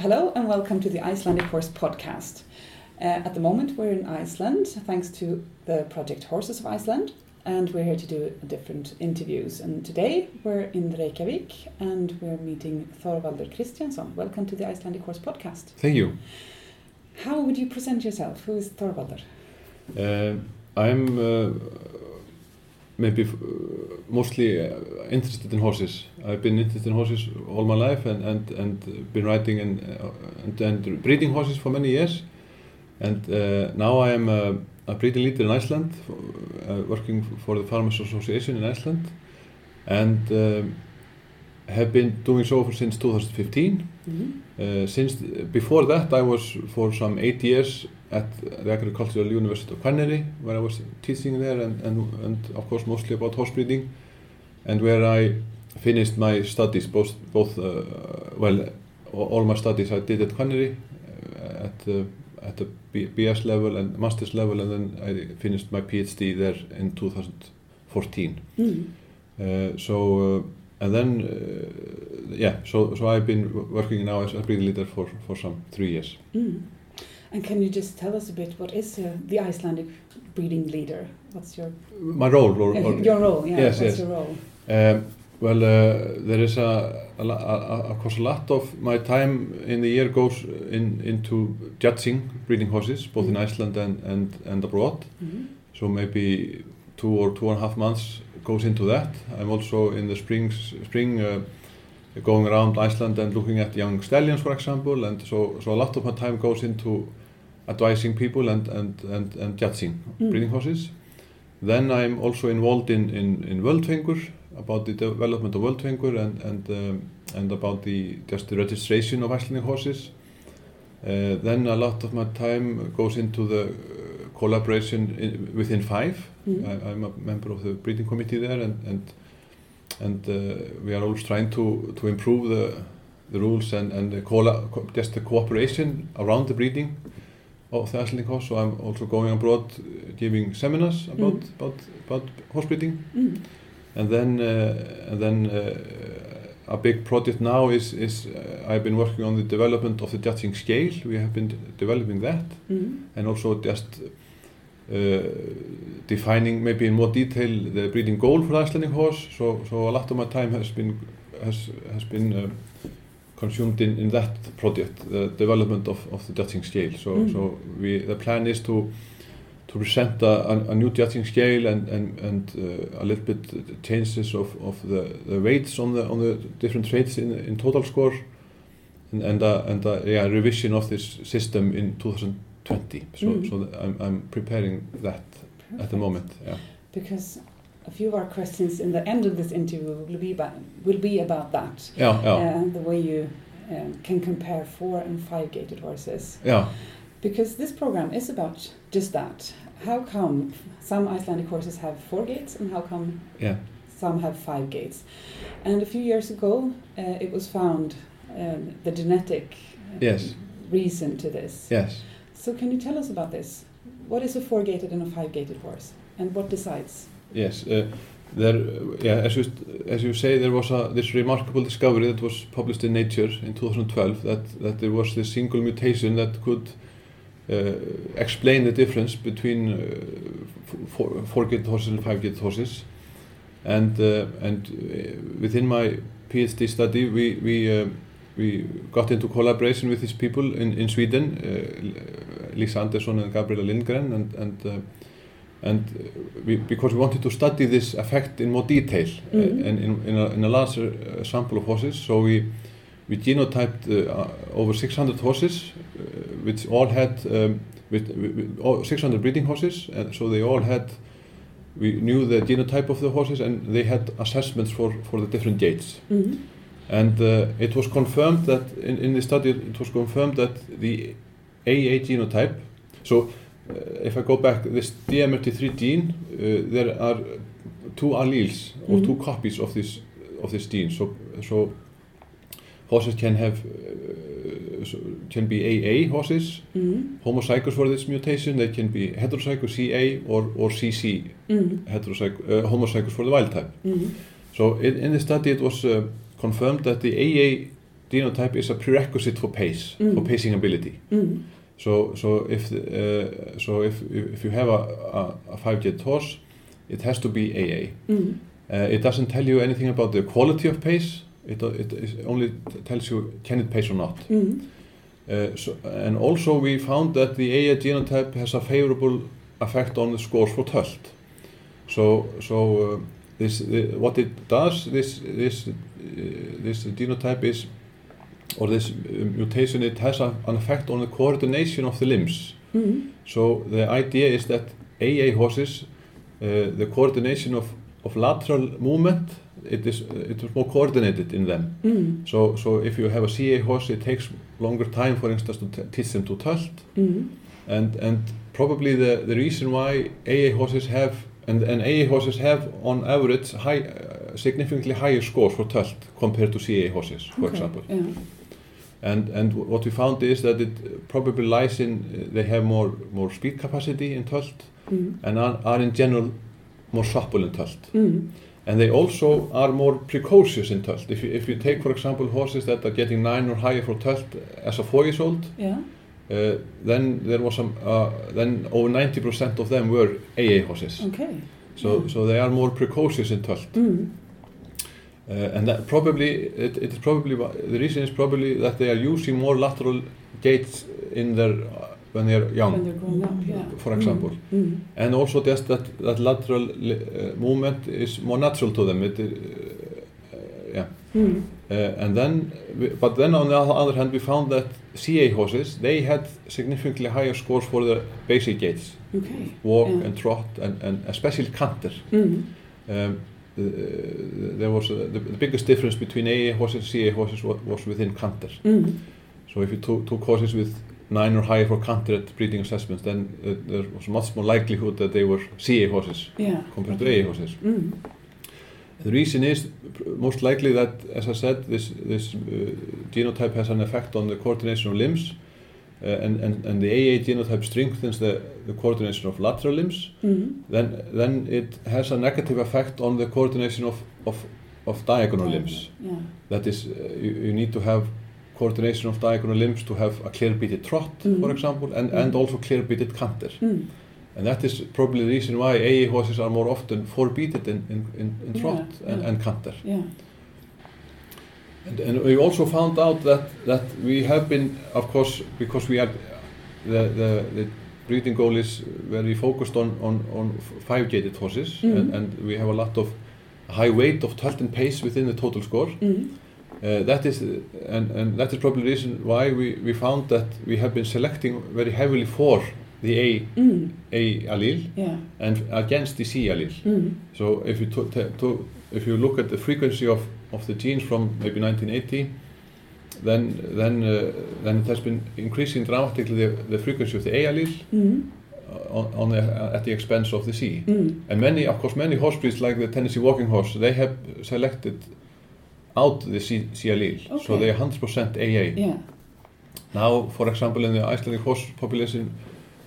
Hello and welcome to the Icelandic Horse podcast. Uh, at the moment, we're in Iceland thanks to the project Horses of Iceland, and we're here to do different interviews. And today we're in Reykjavik and we're meeting Thorvaldur Kristjansson. Welcome to the Icelandic Horse podcast. Thank you. How would you present yourself? Who is Thorvaldur? Uh, I'm uh, maybe f- mostly uh, interested in horses. I've been interested in horses all my life and, and, and been riding and, uh, and, and breeding horses for many years. And uh, now I am a, a breeding leader in Iceland, uh, working for the Farmers Association in Iceland, and um have been doing so since 2015. Uh, since before that, I was for some eight years at the Agricultural University of Hvaneri, where I was teaching there, and, and, and of course mostly about horse breeding, and where I finished my studies, both both uh, well, all my studies I did at Hvaneri, uh, at the at the BS level and master's level, and then I finished my PhD there in 2014. Mm. Uh, so uh, and then uh, yeah so so I've been working now as a breeding leader for for some three years Mm. And can you just tell us a bit what is uh, the Icelandic breeding leader? What's your my role or, or your role? Yeah, yes, what's yes. your role? um, well uh, there is a, a, a, a of course a lot of my time in the year goes in into judging breeding horses both in Mhm. Iceland and and, and abroad Mhm. so maybe two or two and a half months goes into that. I'm also in the spring, spring uh, going around Iceland and looking at young stallions, for example, and so, so a lot of my time goes into advising people and, and, and, and judging Mm. breeding horses. Then I'm also involved in, in, in Worldfingur, about the development of Worldfingur and, and, um, and about the, just the registration of Icelandic horses. Uh, then a lot of my time goes into the collaboration in, within five. Mm. I, I'm a member of the breeding committee there, and and and uh, we are always trying to to improve the the rules and and the colla- co just the cooperation around the breeding of the Icelandic horse. So I'm also going abroad, uh, giving seminars about Mm. about about horse breeding, Mm. and then uh, and then. Uh, a big project now is, is uh, I've been working on the development of the judging scale. We have been developing that Mm. and also just defining maybe in more detail the breeding goal for the Icelandic horse. So, so a lot of my time has been has has been um, consumed in, in that project, the development of, of the judging scale. So, Mm. so we the plan is to to present a, a, a new judging scale and and, and uh, a little bit changes of, of the, the weights on the on the different traits in in total score and and a, and a yeah, revision of this system in 2020. So Mm. so I'm I'm preparing that at the moment. Yeah. Because a few of our questions in the end of this interview will be about, will be about that. Yeah. Yeah. Uh, the way you um, can compare four and five gated horses. Yeah. Because this program is about just that. How come some Icelandic horses have four gates and how come Yeah. some have five gates? And a few years ago, uh, it was found um, the genetic uh, Yes. reason to this. Yes. So, can you tell us about this? What is a four gated and a five gated horse? And what decides? Yes. Uh, there. Yeah. As you as you say, there was a this remarkable discovery that was published in Nature in 2012 that that there was this single mutation that could. Uh, explain the difference between uh, four, four-gated horses and five-gated horses, and uh, and uh, within my PhD study, we we uh, we got into collaboration with these people in in Sweden, uh, Lisa Andersson and Gabriela Lindgren, and and uh, and we, because we wanted to study this effect in more detail Mhm. uh, and in in a, in a larger uh, sample of horses, so we we genotyped uh, over 600 horses, uh, which all had um, with, with, all 600 breeding horses, and so they all had we knew the genotype of the horses and they had assessments for, for the different gates. Mm-hmm. And uh, it was confirmed that in, in the study it was confirmed that the AA genotype, so uh, if I go back, this DMRT3 gene, uh, there are two alleles or Mhm. two copies of this of this gene. So so horses can have uh, so can be AA horses, Mm-hmm. homozygous for this mutation. They can be heterozygous CA or or CC Mm-hmm. heterozyg- uh, homozygous for the wild type. Mm-hmm. So in, in the study it was uh, confirmed that the AA genotype is a prerequisite for pace, for Mm. pacing ability. Mm. So, so if uh, so if if you have a, a, a five-jet horse, it has to be AA. Mm. Uh, it doesn't tell you anything about the quality of pace. It, it only tells you can it pace or not. Mm. Uh, so, and also we found that the AA genotype has a favorable effect on the scores for Tölt. So, so uh, this the, what it does this this this genotype is or this uh, mutation it has a, an effect on the coordination of the limbs. Mm. So the idea is that AA horses, uh, the coordination of, of lateral movement, it is it is more coordinated in them. Mm. So so if you have a CA horse, it takes longer time, for instance, to teach them to tölt, Mm. and and probably the the reason why AA horses have and and AA horses have on average high, uh, significantly higher scores for tölt compared to CA horses, for Okay, example. Yeah. And and what we found is that it probably lies in they have more more speed capacity in tölt Mm. and are, are in general more supple in tölt. Mm. And they also are more precocious in tölt. If you, if you take, for example, horses that are getting nine or higher for tölt as a four years old, Yeah. uh, then there was some, uh, then over 90% of them were AA horses. Okay. So, so they are more precocious in tölt. Mm. Uh, and that probably, it, it is probably, the reason is probably that they are using more lateral gaits in their, uh, when they are young. When up, yeah. For example. Mm. Mm. and also just that that lateral uh, movement is more natural to them. It, uh, Mm. uh, and then, but then on the other hand, we found that CA horses they had significantly higher scores for the basic gaits, Okay. walk Yeah. and trot, and, and especially canter. Mm. Um, uh, there was uh, the, the biggest difference between AA horses and CA horses was, was within canter. Mm. So if you took, took horses with nine or higher for canter at breeding assessments, then uh, there was much more likelihood that they were CA horses Yeah. compared okay. to AA horses. Mm. The reason is most likely that, as I said, this this uh, genotype has an effect on the coordination of limbs, uh, and, and and the AA genotype strengthens the, the coordination of lateral limbs. Mm. Then then it has a negative effect on the coordination of of, of diagonal limbs. Yeah. That is, uh, you, you need to have coordination of diagonal limbs to have a clear-beated trot, for Mhm. example, and, Mhm. and also clear-beated canter. Mm. And that is probably the reason why AA horses are more often four-beated in, in, in, Yeah, trot and, yeah. and canter. Yeah. And, and we also found out that, that we have been, of course, because we are, the, the, the breeding goal is very focused on, on, on five-gated horses, Mhm. and, and we have a lot of high weight of tilt and pace within the total score. Mm. Uh, that is, and, and that is probably the reason why we, we found that we have been selecting very heavily for the A, Mm. A allele Yeah. and against the C allele. Mm. So if you if you look at the frequency of, of the genes from maybe 1980, then then uh, then it has been increasing dramatically the, the frequency of the A allele Mm. uh, on, on the, at the expense of the C. Mm. And many, of course, many horse breeds like the Tennessee Walking Horse, they have selected out the C, C allele, so Okay. they are 100% AA. Yeah. Now, for example, in the Icelandic horse population,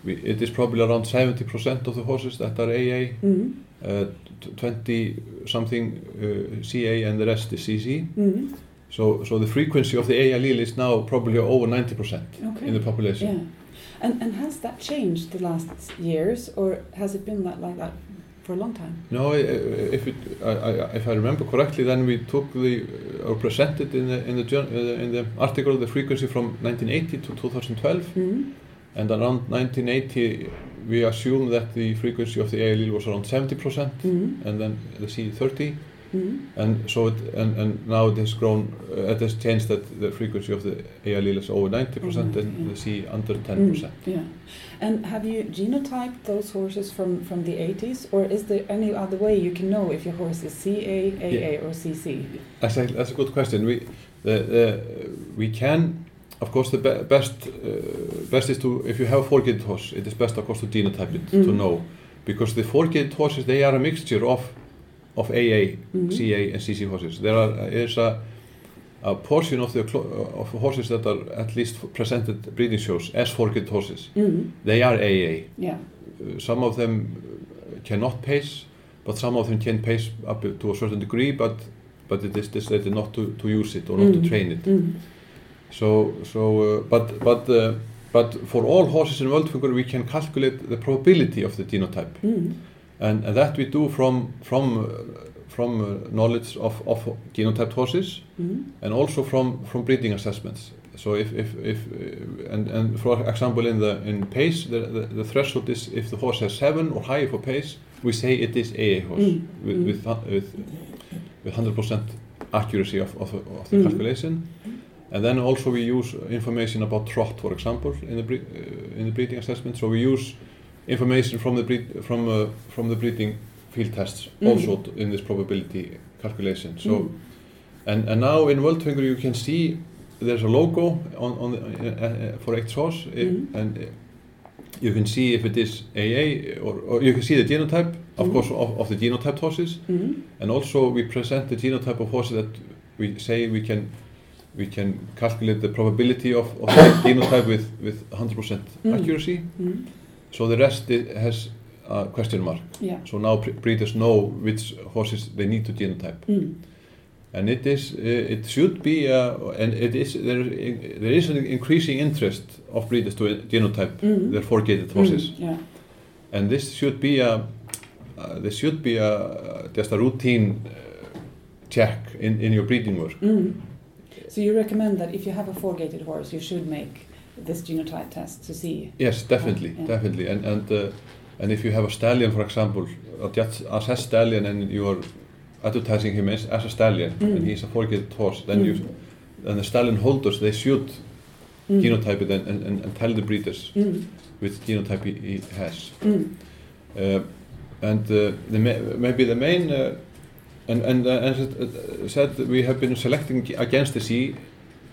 we, it is probably around 70% of the horses that are AA, Mm. uh, t- 20 something uh, CA and the rest is CC. Mm. So, so the frequency of the A allele is now probably over 90% Okay. in the population. Yeah. And and has that changed the last years, or has it been that, like that for a long time? No, if it, I, I, if I remember correctly, then we took the uh, or presented in the in the uh, in the article the frequency from 1980 to 2012, Mm. And around 1980 we assume that the frequency of the A allele was around 70%, Mm. and then the C 30, Mm. and so it, and, and now it has grown, uh, it has changed that the frequency of the A allele is over 90% and yeah. the C under 10%. Mm. Yeah. And have you genotyped those horses from from the 80s, or is there any other way you can know if your horse is CA, AA, Yeah. or CC? That's a, that's a good question. We the, the, we can, of course, the be best uh, best is to if you have a four-gated horse, it is best of course to genotype it to Mhm. know, because the four-gated horses they are a mixture of of AA, Mhm. CA, and CC horses. There are is a a portion of the clo- of horses that are at least presented breeding shows as four-gated horses. Mm. They are AA. Yeah. Uh, some of them cannot pace, but some of them can pace up to a certain degree, but but it is decided not to, to use it or not Mm. to train it. So, so, uh, but, but, uh, but for all horses in Worldfinger, we can calculate the probability of the genotype, Mm. and, and that we do from from uh, from uh, knowledge of, of genotyped horses, Mm. and also from from breeding assessments. So if if, if uh, and and for example in the in pace, the, the, the threshold is if the horse has seven or higher for pace, we say it is AA horse Mm. with, with with with hundred percent accuracy of of, of the Mm. calculation. And then also we use information about trot, for example, in the bre- uh, in the breeding assessment. So we use information from the breed, from uh, from the breeding field tests Mm. also in this probability calculation. So Mm. and and now in World Finger you can see there's a logo on on the, uh, uh, for each horse uh, Mm. and uh, you can see if it is AA or, or you can see the genotype of course of, of the genotyped horses and also we present the genotype of horses that we say we can we can calculate the probability of, of the genotype with with 100% Mm. accuracy Mm. so the rest has a question mark Yeah. so now breeders know which horses they need to genotype Mm. and it is it should be uh, and it is there there is an increasing interest of breeders to genotype Mm. their four-gated horses Mm. Yeah. and this should be a uh, this should be a just a routine uh, check in in your breeding work Mm. So you recommend that if you have a four-gated horse, you should make this genotype test to see. yes definitely Yeah. definitely and and uh, and if you have a stallion for example a just assess stallion and you are advertising him as, as a stallion Mm. and he's a four-gated horse then Mm. you and the stallion holders they should Mm. genotype it and, and, and, tell the breeders Mm. which genotype he, he has. Mm. Uh, and uh, the ma- maybe the main, and, and uh, said, we have been selecting against the C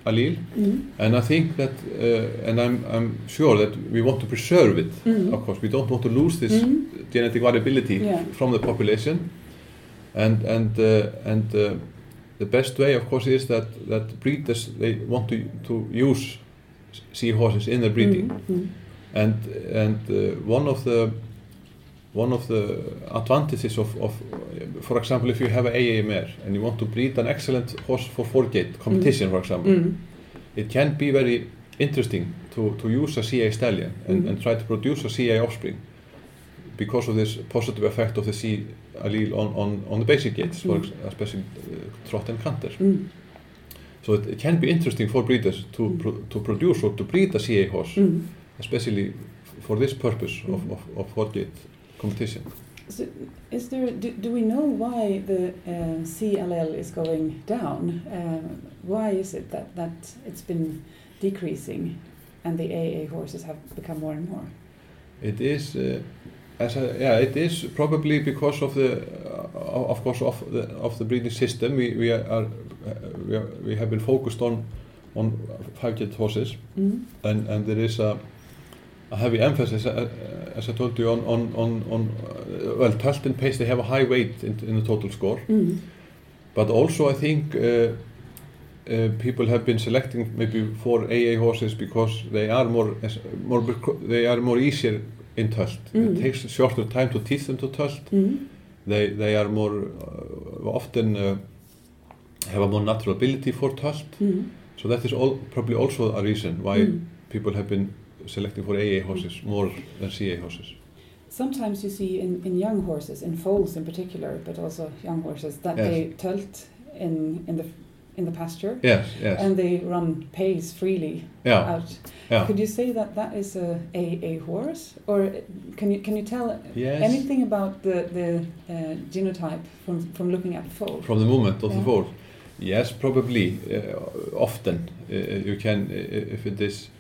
allele, Mm. and I think that, uh, and I'm, I'm sure that we want to preserve it. Mm. Of course, we don't want to lose this Mm. genetic variability Yeah. from the population, and and uh, and uh, the best way, of course, is that that breeders they want to to use sea horses in their breeding Mm. Mm. and and one of the one of the advantages of, of for example if you have an AA mare and you want to breed an excellent horse for four-gate competition for example Mm. it can be very interesting to, to use a CA stallion and, Mhm. and try to produce a CA offspring because of this positive effect of the C allele on, on, on the basic gates for Mhm. ex- especially uh, trot and canter Mm. so it, it can be interesting for breeders to, Mhm. pro, to produce or to breed a CA horse Mm. especially for this purpose of, of, of four-gate competition. So is there? Do, do we know why the uh, CLL is going down? Um, why is it that that it's been decreasing, and the AA horses have become more and more? It is, uh, as a, yeah, it is probably because of the, uh, of course, of the of the breeding system. We we are, we, are we have been focused on on five-gate horses, Mm. and and there is a a heavy emphasis, uh, as I told you, on on on, on uh, well, Tult and Pace they have a high weight in, in the total score. Mm. But also, I think uh, uh, people have been selecting maybe four AA horses because they are more, as- more they are more easier in tult. Mm. It takes shorter time to teach them to tult. Mm. They they are more uh, often have a more natural ability for tult. Mm. So that is all, probably also a reason why Mm. people have been selecting for AA horses more than CA horses. Sometimes you see in, in young horses, in foals in particular, but also young horses, that Yes. they tilt in in the in the pasture Yes, yes, and they run pace freely yeah, out. yeah. Could you say that that is a AA horse, or can you can you tell Yes. anything about the the uh, genotype from from looking at the foal? From the movement of Yeah. the foal? Yes, probably. Uh, often uh, you can, uh, if it is,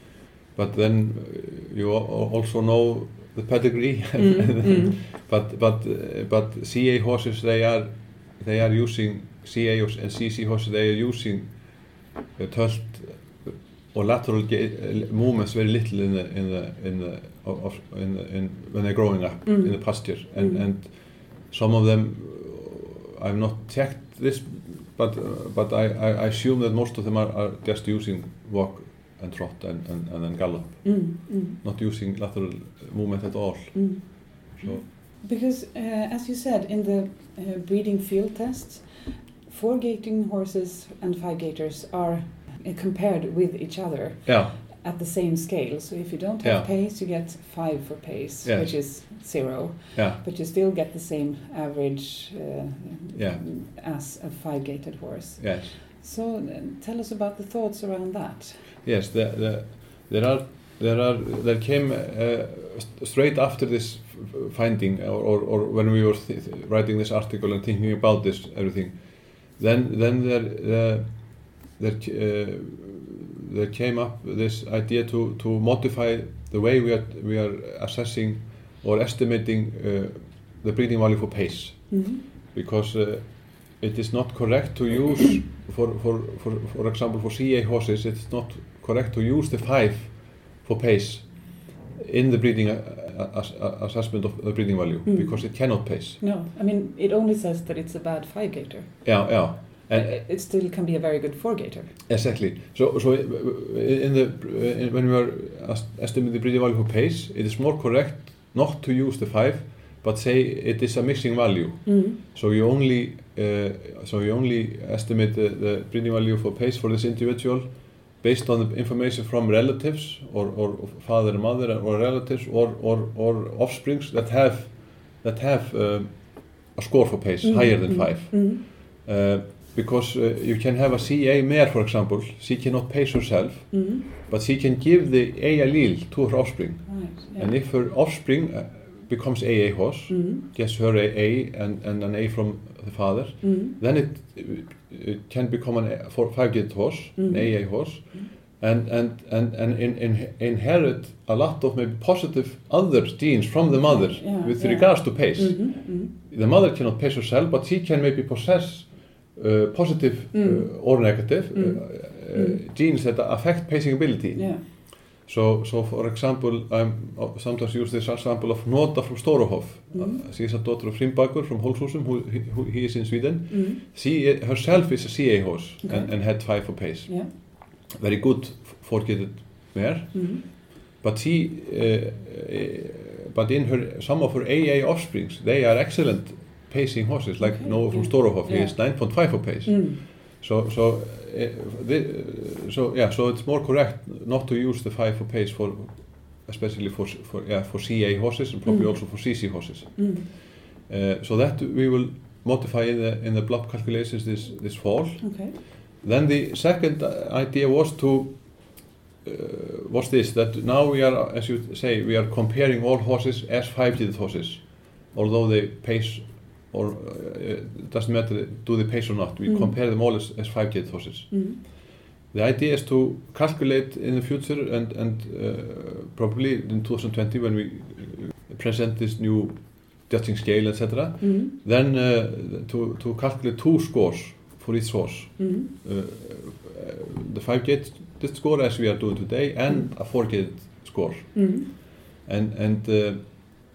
but then uh, you al- also know the pedigree. Mm, mm. but but uh, but CA horses they are they are using CA and CC horses they are using uh, tult or lateral uh, movements very little in the in the in the of, in, the, in when they're growing up Mm. in the pasture and Mm. and some of them I've not checked this but but I, I, I assume that most of them are, are just using walk and trot and, and, and then gallop Mm, mm, not using lateral movement at all mm. so Because, uh, as you said, in the uh, breeding field tests, four gating horses and five gators are uh, compared with each other yeah, at the same scale. So if you don't have Yeah. pace, you get five for pace, Yes. which is zero, yeah, but you still get the same average uh, Yeah. as a five-gated horse. yes. So tell us about the thoughts around that. Yes, the, the, there are there are there came uh, st- straight after this finding, or, or, or when we were th- writing this article and thinking about this everything, then then there uh, there uh, there came up this idea to to modify the way we are we are assessing or estimating uh, the breeding value for pace Mm-hmm. because uh, it is not correct to use, for, for, for, for example, for CA horses, it's not correct to use the 5 for pace in the breeding uh, ass- uh, assessment of the breeding value Mm. because it cannot pace. No, I mean it only says that it's a bad five-gator. Yeah, yeah. And It- it still can be a very good four-gator. exactly. So, so in the in, when we are as- estimating the breeding value for pace, it is more correct not to use the 5, but say it is a mixing value. Mm-hmm. So you only uh, so you only estimate the, the breeding value for pace for this individual based on the information from relatives or, or father and mother or relatives or, or, or offsprings that have that have um, a score for pace higher than 5 Mm-hmm. uh, because uh, you can have a CA mare for example she cannot pace herself Mm-hmm. but she can give the A allele to her offspring Right. Yeah. and if her offspring uh, becomes AA horse mm-hmm. gets her A and, and an A from the father Mm-hmm. then it, it can become an A- for five-gated horse, Mhm. an AA horse, and and and and in, in, inherit a lot of maybe positive other genes from the mother Yeah, with yeah. regards to pace. Mm-hmm. Mm-hmm. The mother cannot pace herself, but she can maybe possess uh, positive Mm. uh, or negative Mm. uh, uh, genes that affect pacing ability. Yeah. So, so for example, I'm sometimes use this example of Nota from Storohof. Mhm. Uh, she is a daughter of Frimbakur from Holshusum, who, who he is in Sweden. Mm-hmm. She herself is a CA horse Okay. and, and had five for pace. Yeah. Very good four-gated mare, Mm-hmm. but she, uh, uh, but in her some of her AA offsprings, they are excellent pacing horses, like Okay, Noah from yeah. Storohof, he Yeah. is 9.5 for pace. So, so, uh, so yeah, so it's more correct not to use the five for pace for, especially for for yeah for CA horses and probably Mm. also for CC horses. Mm. Uh, so that we will modify in the in the blob calculations this this fall. Okay. Then the second uh, idea was to uh, was this that now we are, as you say, we are comparing all horses as five-gated horses, although they pace or uh, it doesn't matter do they pace or not. We Mhm. compare them all as, as five-gated horses. Mm. The idea is to calculate in the future and and uh, probably in 2020 when we uh, present this new judging scale, etc. Mm. Then uh, to to calculate two scores for each Mm. uh, uh, the five gate score as we are doing today and a four gate score Mm. and and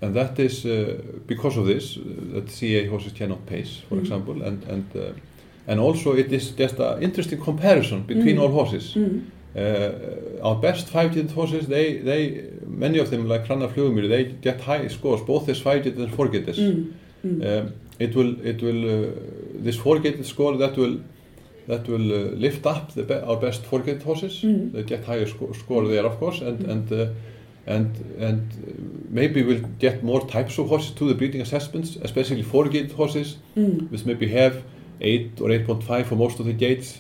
and that is uh, because of this uh, that CA horses cannot pace for Mhm. example and and uh, and also it is just an interesting comparison between Mhm. all horses Mm. uh, our best five gate horses they they many of them like Hrannar Flugumýr they get high scores both as five gate and four gates Mm. Mm. um, it will it will uh, this four-gated score that will that will uh, lift up the our best four-gated horses Mm. they get higher sco score there of course and Mm. and and and maybe we'll get more types of horses to the breeding assessments especially four-gated horses Mm. which maybe have 8 or 8.5 for most of the gates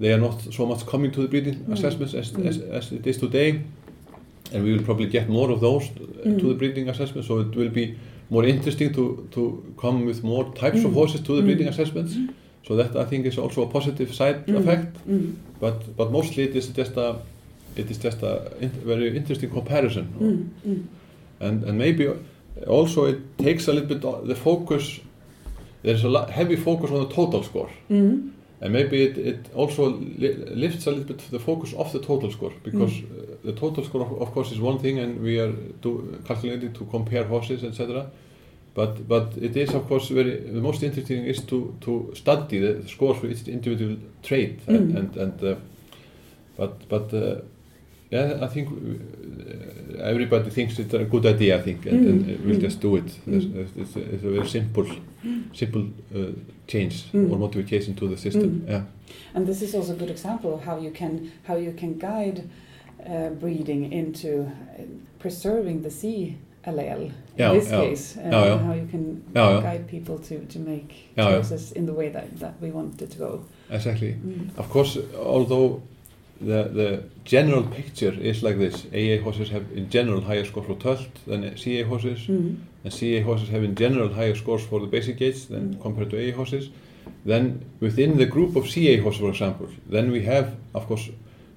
they are not so much coming to the breeding Mm. assessments as, Mm. as, as it is today and we will probably get more of those uh, Mm. to the breeding assessment so it will be more interesting to, to come with more types of Mm. horses to the breeding Mm. assessments so that I think is also a positive side Mm. effect Mm. but but mostly it is just a it is just a very interesting comparison Mm. Mm. and and maybe also it takes a little bit o- the focus there's a heavy focus on the total score Mm. and maybe it, it also li lifts a little bit the focus of the total score because uh, the total score of, of course is one thing and we are do, calculating to compare horses etc but but it is of course very the most interesting is to to study the scores for each individual trait and Mm. and, and uh, but but uh, yeah I think everybody thinks it's a good idea, I think, and, Mm, and we'll mm. just do it. It's, Mm. it's, a, it's a very simple, simple uh, change Mm. or modification to the system. Mm. Yeah. And this is also a good example of how you can how you can guide uh, breeding into uh, preserving the C allele. In this case, Yeah, yeah. how you can guide people to, to make choices in the way that, that we want it to go. Exactly. Mm. Of course, although the the general picture is like this, AA horses have in general higher scores for Tölt than CA horses, Mm. and CA horses have in general higher scores for the basic gates than Mm. compared to AA horses. Then within the group of CA horses, for example, then we have, of course,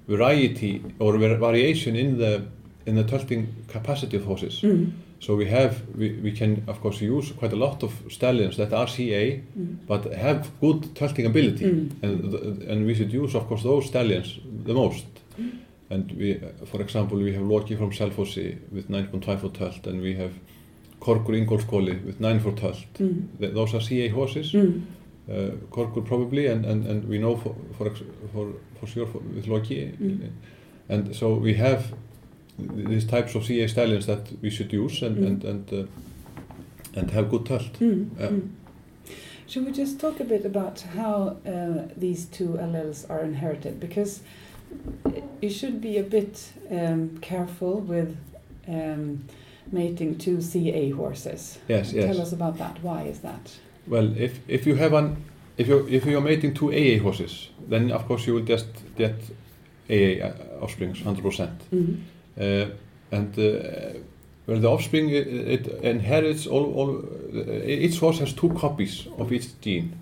variety or var- variation in the in the tölting capacity of horses. Mm. So we have we, we can of course use quite a lot of stallions that are CA Mm. but have good tölting ability Mm. and and we should use of course those stallions the most. Mm. And we, for example, we have Loki from Selfossi with 9.5 for tölt and we have Korkur Ingolskóli with 9 for. Th- Those are CA horses. Mm. Uh, Korkur probably and, and, and we know for, for, for, for sure with Loki. Mm. And so we have these types of CA stallions that we should use and, Mm. and, and, uh, and have good tölt. Mm. Mm. Should we just talk a bit about how uh, these two alleles are inherited? Because you should be a bit um, careful with um, mating two CA horses. Yes, yes. Tell us about that. Why is that? Well, if if you have an if you if you're mating two AA horses, then of course you will just get AA uh, offsprings, hundred percent. Mm. Uh, and uh, well, the offspring it, it inherits all all. Each horse has two copies of each gene,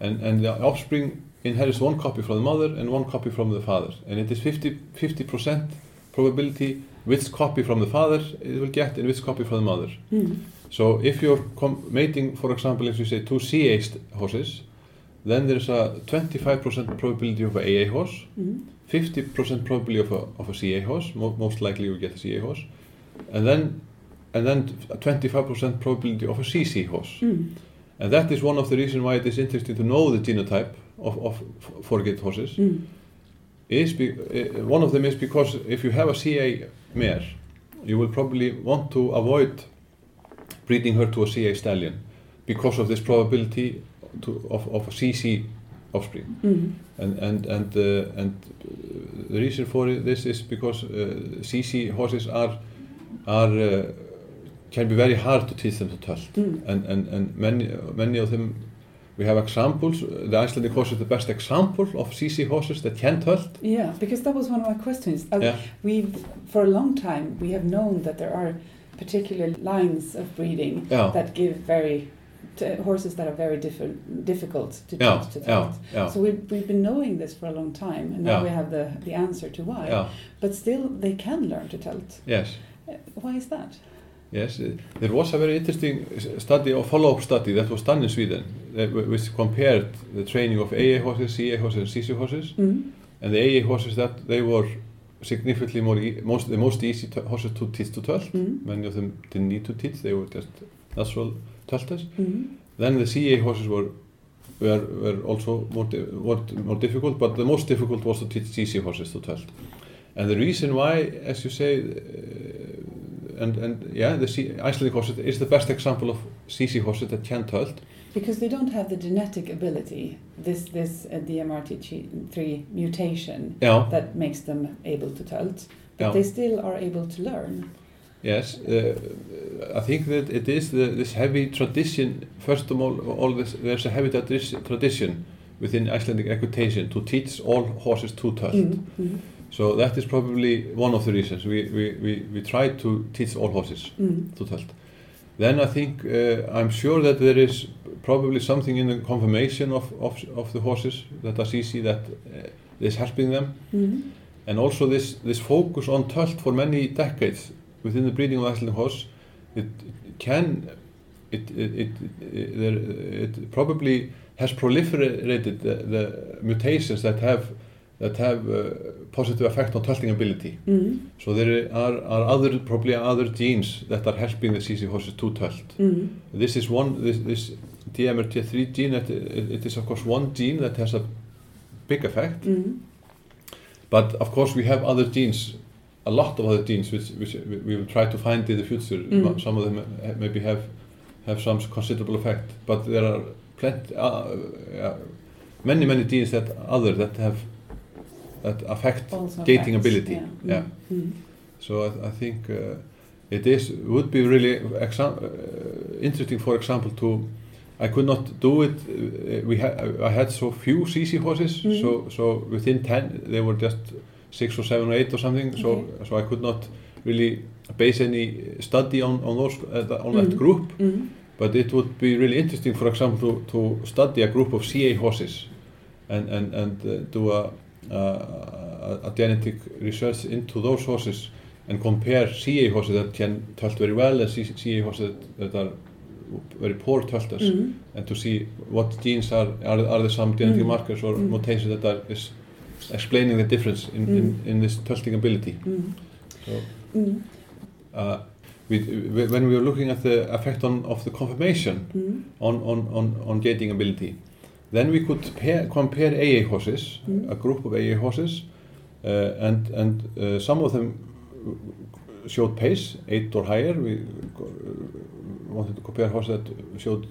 and and the offspring inherits one copy from the mother and one copy from the father, and it is 50 percent probability which copy from the father it will get and which copy from the mother. Mm. So if you're mating, for example, if you say two CA horses, then there's a 25% probability of a AA horse, Mm. 50% probability of a, of a CA horse, mo- most likely you get a CA horse, and then and then 25% probability of a CC horse. Mm. And that is one of the reasons why it is interesting to know the genotype of, of f- four-gate horses. Mm. Is be, uh, one of them is because if you have a CA mare, you will probably want to avoid breeding her to a CA stallion because of this probability to, of, of CC offspring. Mm. And and and uh, and uh, the reason for this is because uh, CC horses are are uh, can be very hard to teach them to tölt, Mm. and and and many many of them. We have examples. The Icelandic horse is the best example of CC horses that can tölt. Yeah, because that was one of my questions. Uh, Yeah. We've for a long time we have known that there are particular lines of breeding Yeah. that give very t- horses that are very different, difficult to Yeah, teach to yeah, yeah. So we've, we've been knowing this for a long time, and now we have the, the answer to why. But still, they can learn to telt. Yes. Uh, Why is that? Yes. uh, There was a very interesting study or follow-up study that was done in Sweden, uh, wh- which compared the training of AA horses, CA horses, and CC horses. Mm. And the AA horses that they were significantly more e most the most easy horses to teach to tölt. Mm. Many of them didn't need to teach; they were just natural tölters. Mm. Then the CA horses were were, were also more, di more, more difficult, but the most difficult was to teach CC horses to tölt. And the reason why, as you say, uh, and and yeah, the C Icelandic horse is the best example of CC horses that can tölt. Because they don't have the genetic ability, this this uh, DMRT3 mutation Yeah. that makes them able to telt, but Yeah. they still are able to learn. Yes, uh, I think that it is the, this heavy tradition. First of all, all this, there's a heavy tradi- tradition within Icelandic equitation to teach all horses to tölt. Mm. Mm. So that is probably one of the reasons we, we, we, we try to teach all horses Mm. to tölt. Then I think uh, I'm sure that there is probably something in the conformation of, of, of the horses that are easy that uh, is helping them, Mm. and also this this focus on tölt for many decades within the breeding of Icelandic horse, it can it it, it, it, probably has proliferated the, the mutations that have that have uh, positive effect on tölting ability. Mm. So there are, are other probably other genes that are helping the CC horses to tölt. Mm. This is one this, this DMRT3 gene that it, it is of course one gene that has a big effect Mm. but of course we have other genes a lot of other genes which, which we will try to find in the future. Mm. Some of them maybe have have some considerable effect, but there are plenty, uh, uh, many many genes that other that have that affect Also gating affects, ability. Yeah. Yeah. Mm. So I, I think uh, it is would be really uh, interesting, for example, to I could not do it. Uh, we ha- I had so few CC horses, Mhm. so so within ten they were just six or seven or eight or something. So Okay. so I could not really base any study on on those uh, on that Mhm. group. Mm. But it would be really interesting, for example, to, to study a group of CA horses and, and, and uh, do a, a, a genetic research into those horses and compare CA horses that can tölt very well and CA horses that, that are very poor tölters Mm. and to see what genes are, are, are there some genetic Mm. markers or Mm. mutations that are is explaining the difference in, in, Mm. in this tölting ability. Mm. So, Mm. uh, we, when we were looking at the effect on, of the confirmation, Mm. on, on, on, on gating ability. Then we could pair, compare AA horses, Mm. a group of AA horses, uh, and, and uh, some of them showed pace, 8 or higher. We uh, wanted to compare horses that showed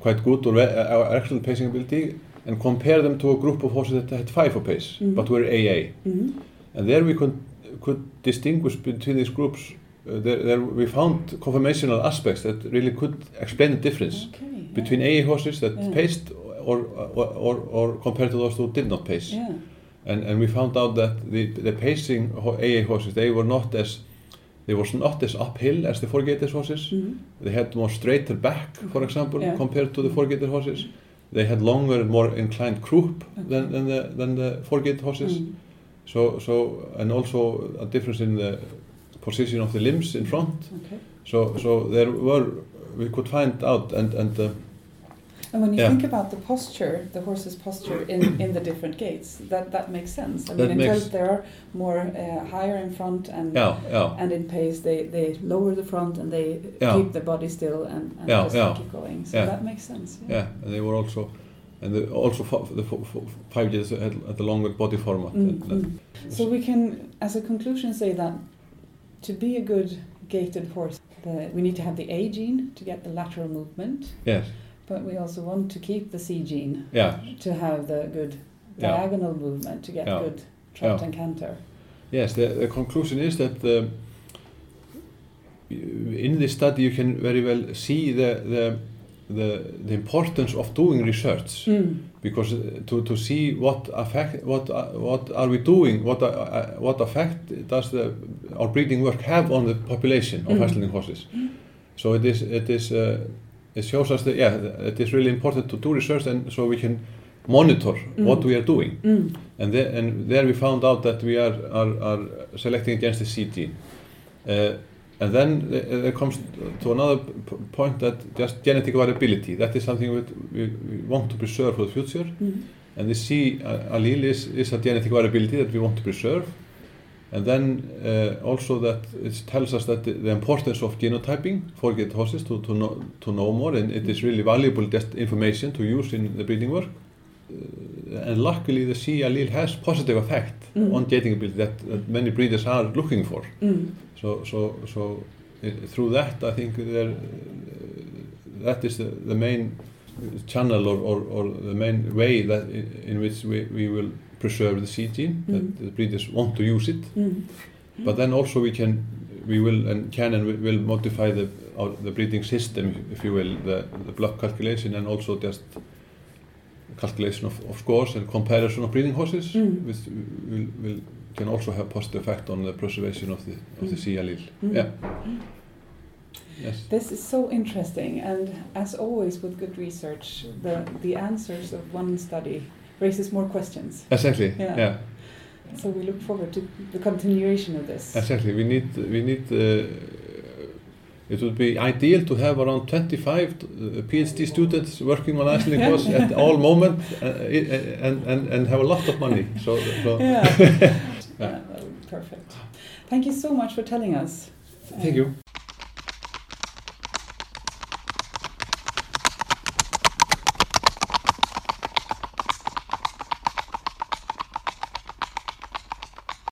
quite good or, uh, excellent pacing ability and compare them to a group of horses that had 5 for pace, Mhm. but were AA. Mm. And there we could, could distinguish between these groups. Uh, there, there we found conformational aspects that really could explain the difference Okay. yeah. between AA horses that Yeah. paced or, or, or, or compared to those who did not pace. Yeah. And, and we found out that the, the pacing AA horses, they were not as they were not as uphill as the four-gated horses. Mm. They had more straighter back, for example, Yeah. compared to the four-gated horses. They had longer and more inclined croup than, than the, than the four-gated horses. Mm. So, so, and also a difference in the position of the limbs in front. Okay. So, so there were, we could find out, and, and uh, And when you Yeah. think about the posture, the horse's posture in, in the different gates, that, that makes sense. I mean, That in makes- they are more uh, higher in front and yeah, yeah, and in pace they, they lower the front and they keep the body still and, and Yeah, just keep going. So that makes sense. yeah, and they were also, and the, also the five years had, had a longer body format. Mm, that- that- mm. So we can, as a conclusion, say that to be a good gaited horse, the, we need to have the A gene to get the lateral movement, Yes, but we also want to keep the C gene yeah, to have the good Yeah. diagonal movement to get Yeah. good trot Yeah. and canter. yes. The, the conclusion is that um, in this study you can very well see the the the, the importance of doing research. Mm. because uh, to, to see what affect what uh, what are we doing what uh, uh, what effect does the our breeding work have on the population of Mm. Icelandic horses so it is it is uh, it shows us that yeah it is really important to do research and so we can monitor what Mm. we are doing Mm. and there, and there we found out that we are are, are selecting against the C gene uh, and then uh, there comes to another point that just genetic variability that is something that we, we want to preserve for the future Mm. and the C allele is, is a genetic variability that we want to preserve and then uh, also that it tells us that the, importance of genotyping for get horses to, to, know, to know more and it is really valuable information to use in the breeding work uh, and luckily the C allele has positive effect Mm. on gating ability that, that many breeders are looking for Mm. so so so it, through that I think there uh, that is the, the main channel or, or, or the main way that in, in which we, we will preserve the C gene Mm. that the breeders want to use it Mm. but then also we can we will and can and will modify the our, the breeding system if you will the, the block calculation and also just calculation of, of scores and comparison of breeding horses Mm. which will, will can also have positive effect on the preservation of the of the. C allele Mm. yeah yes This is so interesting, and as always with good research, the, the answers of one study raises more questions. exactly Yeah. yeah So we look forward to the continuation of this. Exactly. We need we need. Uh, it would be ideal to have around 25 uh, PhD students working on Icelandic horse at all moment uh, uh, and, and and have a lot of money. So, so Yeah. yeah, that would be perfect. Thank you so much for telling us. thank you.